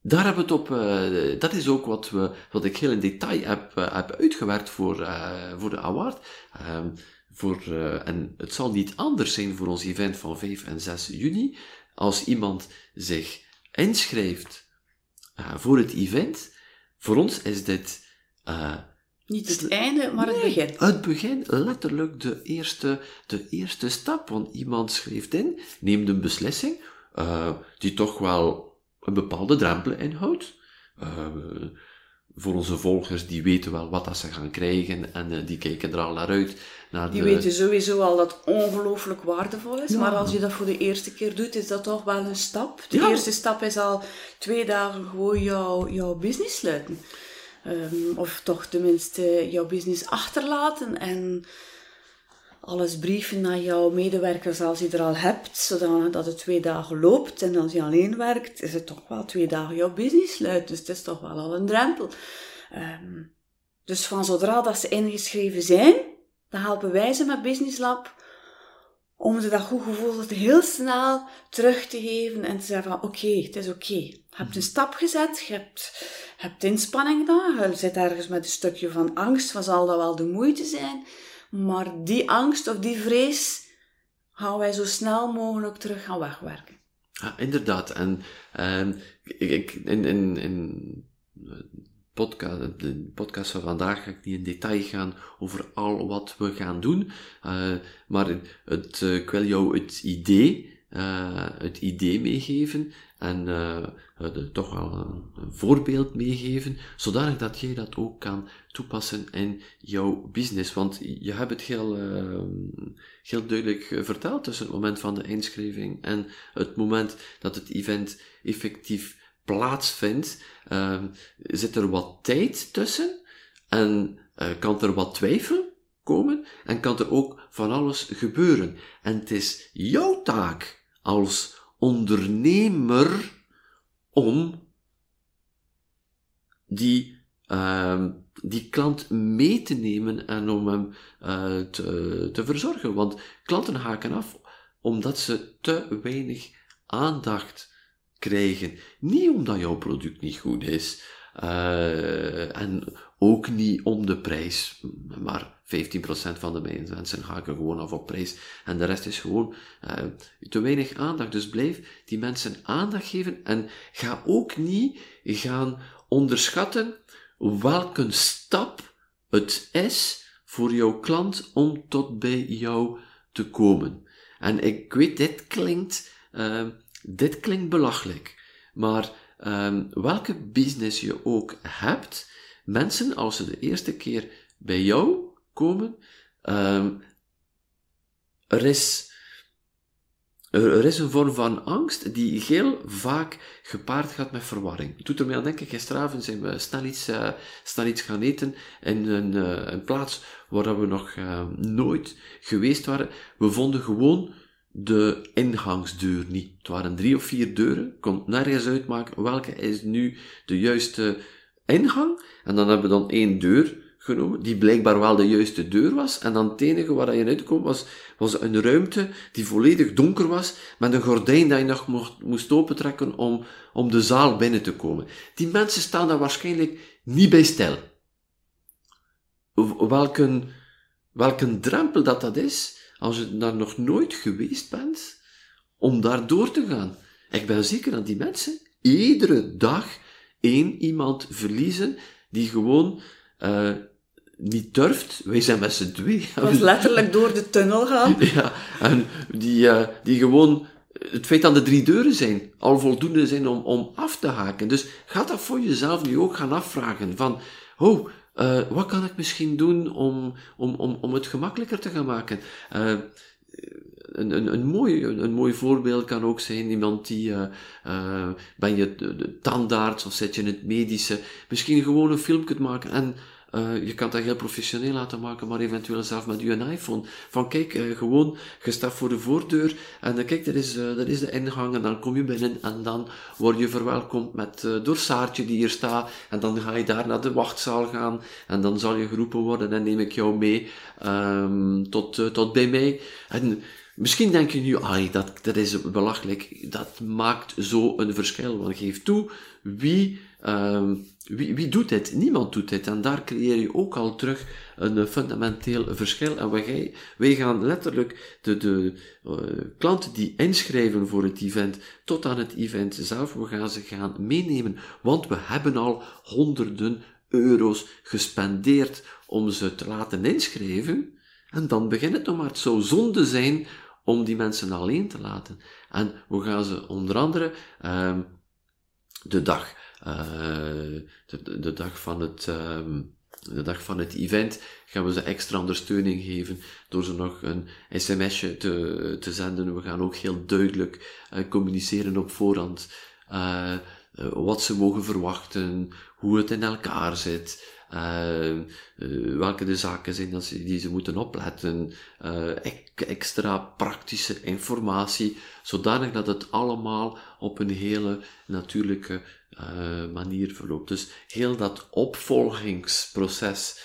daar hebben we het op, uh, dat is ook wat, we, wat ik heel in detail heb, uh, heb uitgewerkt voor, uh, voor de award. Um, voor, en het zal niet anders zijn voor ons event van 5 en 6 juni. Als iemand zich inschrijft voor het event. Voor ons is dit... Niet het einde, maar het begin. Het begin, letterlijk de eerste, de eerste stap. Want iemand schrijft in, neemt een beslissing, uh, die toch wel een bepaalde drempel inhoudt. Uh, voor onze volgers, die weten wel wat dat ze gaan krijgen en uh, die kijken er al naar uit. Naar die weten sowieso al dat het ongelooflijk waardevol is, ja. maar als je dat voor de eerste keer doet, is dat toch wel een stap. De ja. eerste stap is al twee dagen gewoon jouw, jouw business sluiten. Um, of toch tenminste jouw business achterlaten en alles brieven naar jouw medewerkers als je er al hebt, zodat het twee dagen loopt. En als je alleen werkt, is het toch wel twee dagen jouw business sluit. Dus het is toch wel al een drempel. Um, dus van zodra dat ze ingeschreven zijn, dan helpen wij ze met Business Lab om ze dat goed gevoel heel snel terug te geven en te zeggen van oké, het is oké. Je hebt een stap gezet, je hebt, hebt inspanning gedaan, je zit ergens met een stukje van angst, van zal dat wel de moeite zijn? Maar die angst of die vrees gaan wij zo snel mogelijk terug gaan wegwerken. Ja, inderdaad. En uh, ik, in, in, in podcast, de podcast van vandaag ga ik niet in detail gaan over al wat we gaan doen. Uh, maar het, uh, ik wil jou het idee, uh, het idee meegeven en toch wel een, voorbeeld meegeven, zodanig dat jij dat ook kan toepassen in jouw business. Want je hebt het heel, heel duidelijk verteld tussen het moment van de inschrijving en het moment dat het event effectief plaatsvindt, uh, zit er wat tijd tussen. En kan er wat twijfel komen en kan er ook van alles gebeuren. En het is jouw taak als ondernemer om die, uh, die klant mee te nemen en om hem uh, te, verzorgen. Want klanten haken af omdat ze te weinig aandacht krijgen. Niet omdat jouw product niet goed is, uh, en ook niet om de prijs, maar 15% van de mensen haken gewoon af op prijs. En de rest is gewoon uh, te weinig aandacht. Dus blijf die mensen aandacht geven en ga ook niet gaan onderschatten welke stap het is voor jouw klant om tot bij jou te komen. En ik weet, dit klinkt, uh, dit klinkt belachelijk, maar um, welke business je ook hebt, mensen, als ze de eerste keer bij jou komen, um, er is er, is een vorm van angst die heel vaak gepaard gaat met verwarring. Het doet er aan denken, gisteravond zijn we snel iets, uh, snel iets gaan eten in een, uh, een plaats waar we nog uh, nooit geweest waren. We vonden gewoon de ingangsdeur niet. Het waren drie of vier deuren, kon nergens uitmaken welke is nu de juiste ingang. En dan hebben we dan één deur genomen, die blijkbaar wel de juiste deur was. En dan het enige waar je uitkwam was, was een ruimte die volledig donker was, met een gordijn dat je nog moest, moest opentrekken om, om de zaal binnen te komen. Die mensen staan daar waarschijnlijk niet bij stil. Welke, welke drempel dat dat is, als je daar nog nooit geweest bent, om daar door te gaan. Ik ben zeker dat die mensen iedere dag één iemand verliezen die gewoon uh, niet durft. Wij zijn met z'n twee. Was letterlijk door de tunnel gaan. Ja, en die, uh, die gewoon het feit dat er drie deuren zijn, al voldoende zijn om, om af te haken. Dus ga dat voor jezelf nu ook gaan afvragen. Van, oh, uh, wat kan ik misschien doen om, om, om, om het gemakkelijker te gaan maken? Uh, een, een, een, mooi, een, mooi voorbeeld kan ook zijn iemand die, uh, uh, ben je de, de tandarts of zit je in het medische, misschien gewoon een film kunt maken en uh, je kan dat heel professioneel laten maken, maar eventueel zelf met je iPhone. Van kijk, uh, gewoon, je staat voor de voordeur en dan kijk, dat is, uh, is de ingang en dan kom je binnen en dan word je verwelkomd met, door Saartje die hier staat en dan ga je daar naar de wachtzaal gaan en dan zal je geroepen worden en neem ik jou mee um, tot, tot bij mij. En Misschien denk je nu, ah, dat, dat is belachelijk. Dat maakt zo een verschil. Want geef toe, wie, um, wie, wie doet dit? Niemand doet dit. En daar creëer je ook al terug een fundamenteel verschil. En wij, wij gaan letterlijk de, de uh, klanten die inschrijven voor het event, tot aan het event zelf, we gaan ze gaan meenemen. Want we hebben al honderden euro's gespendeerd om ze te laten inschrijven. En dan begint het nog maar. Het zou zonde zijn om die mensen alleen te laten. En we gaan ze onder andere uh, de dag, de, de, dag van het, uh, de dag van het event, gaan we ze extra ondersteuning geven door ze nog een sms'je te, te zenden. We gaan ook heel duidelijk uh, communiceren op voorhand. Uh, wat ze mogen verwachten, hoe het in elkaar zit, welke de zaken zijn dat ze, die ze moeten opletten, extra praktische informatie, zodanig dat het allemaal op een hele natuurlijke manier verloopt. Dus heel dat opvolgingsproces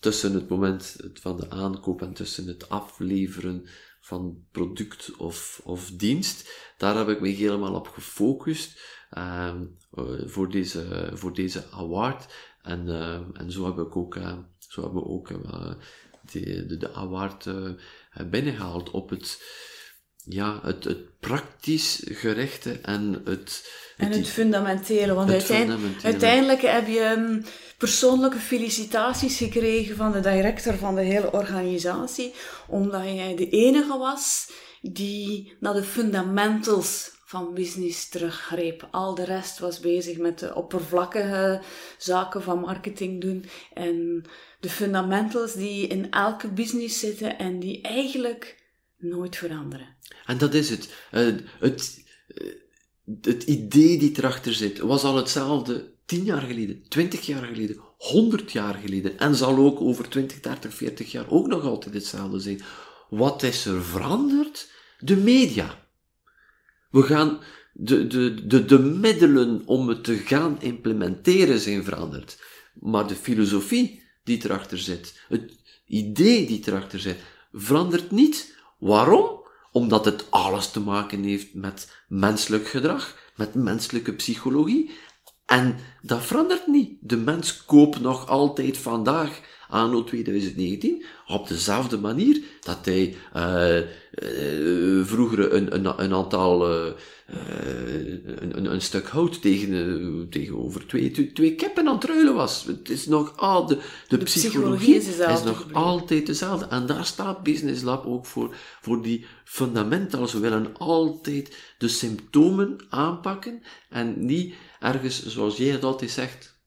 tussen het moment van de aankoop en tussen het afleveren van product of, of dienst, daar heb ik me helemaal op gefocust. Uh, voor, deze, voor deze award. En, uh, en zo heb ik ook, zo hebben we ook de, de award binnengehaald op het, ja, het, het praktisch gerichte en het... En het, fundamentele, want het fundamentele. uiteindelijk heb je um, persoonlijke felicitaties gekregen van de director van de hele organisatie, omdat jij de enige was die naar de fundamentals van business teruggreep. Al de rest was bezig met de oppervlakkige zaken van marketing doen en de fundamentals die in elke business zitten en die eigenlijk nooit veranderen. En dat is het. Uh, het, uh, het idee die erachter zit was al hetzelfde tien jaar geleden, twintig jaar geleden, 100 jaar geleden en zal ook over 20, 30, 40 jaar ook nog altijd hetzelfde zijn. Wat is er veranderd? De media. We gaan, de, de, de, de middelen om het te gaan implementeren zijn veranderd. Maar de filosofie die erachter zit, het idee die erachter zit, verandert niet. Waarom? Omdat het alles te maken heeft met menselijk gedrag, met menselijke psychologie. En dat verandert niet. De mens koopt nog altijd vandaag, anno 2019, op dezelfde manier dat hij uh, uh, vroeger een, een, een aantal uh, een, een, stuk hout tegen, tegenover twee, twee kippen aan het ruilen was. Het is nog al de, de, de psychologie, is, is, nog altijd dezelfde. En daar staat Business Lab ook voor, voor die fundamentals. We willen altijd de symptomen aanpakken en niet ergens, zoals jij het altijd zegt,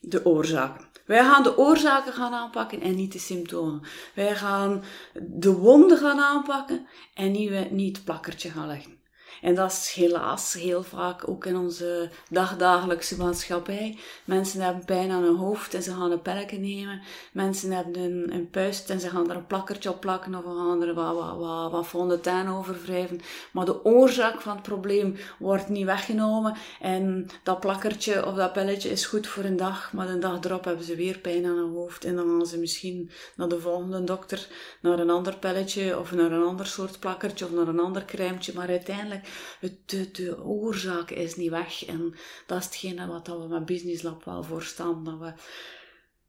de oorzaken. Wij gaan de oorzaken gaan aanpakken en niet de symptomen. Wij gaan de wonden gaan aanpakken en niet, niet het plakkertje gaan leggen. En dat is helaas heel vaak ook in onze dagdagelijkse maatschappij. Mensen hebben pijn aan hun hoofd en ze gaan een pelletje nemen. Mensen hebben een, een puist en ze gaan er een plakkertje op plakken of gaan er wat, wat, wat, wat fondant over wrijven. Maar de oorzaak van het probleem wordt niet weggenomen. En dat plakkertje of dat pelletje is goed voor een dag, maar de dag erop hebben ze weer pijn aan hun hoofd. En dan gaan ze misschien naar de volgende dokter, naar een ander pelletje of naar een ander soort plakkertje of naar een ander crèmetje. Maar uiteindelijk het, de, oorzaak is niet weg. En dat is hetgene wat we met Business Lab wel voorstaan. Dat we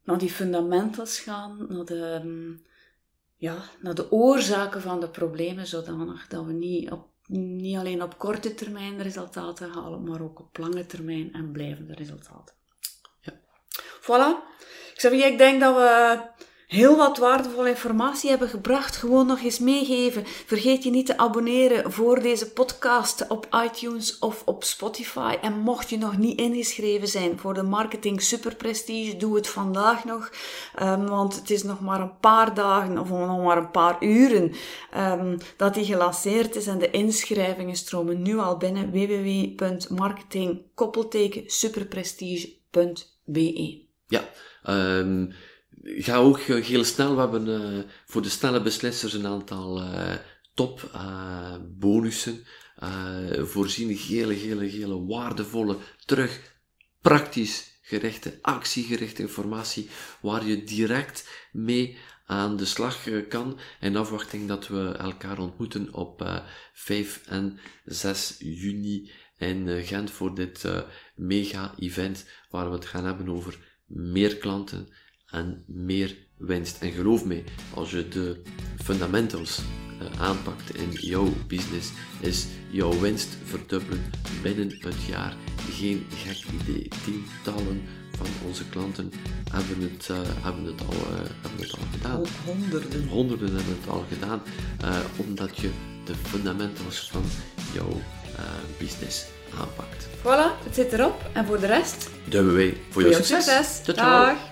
naar die fundamentals gaan, naar de, mm, ja, naar de oorzaken van de problemen, zodanig dat we niet, op, niet alleen op korte termijn resultaten halen, maar ook op lange termijn en blijvende resultaten. Ja. Voilà. Xavier, ik denk dat we heel wat waardevolle informatie hebben gebracht. Gewoon nog eens meegeven. Vergeet je niet te abonneren voor deze podcast op iTunes of op Spotify. En mocht je nog niet ingeschreven zijn voor de Marketing Super Prestige, doe het vandaag nog. Um, want het is nog maar een paar dagen of nog maar een paar uren um, dat die gelanceerd is. En de inschrijvingen stromen nu al binnen www.marketing-superprestige.be. Ja, um ga ook heel snel. We hebben uh, voor de snelle beslissers een aantal uh, top uh, bonussen voorzien. Hele, hele, hele waardevolle, terug praktisch gerichte, actiegerichte informatie waar je direct mee aan de slag kan. In afwachting dat we elkaar ontmoeten op 5 en 6 juni in Gent voor dit mega-event waar we het gaan hebben over meer klanten en meer winst. En geloof me, als je de fundamentals uh, aanpakt in jouw business, is jouw winst verdubbelen binnen het jaar. Geen gek idee. Tientallen van onze klanten hebben het, uh, hebben het, al, uh, hebben het al gedaan. Honderden. Honderden hebben het al gedaan, omdat je de fundamentals van jouw business aanpakt. Voilà, het zit erop. En voor de rest? Duimen wij voor, voor jouw succes. succes. Ciao.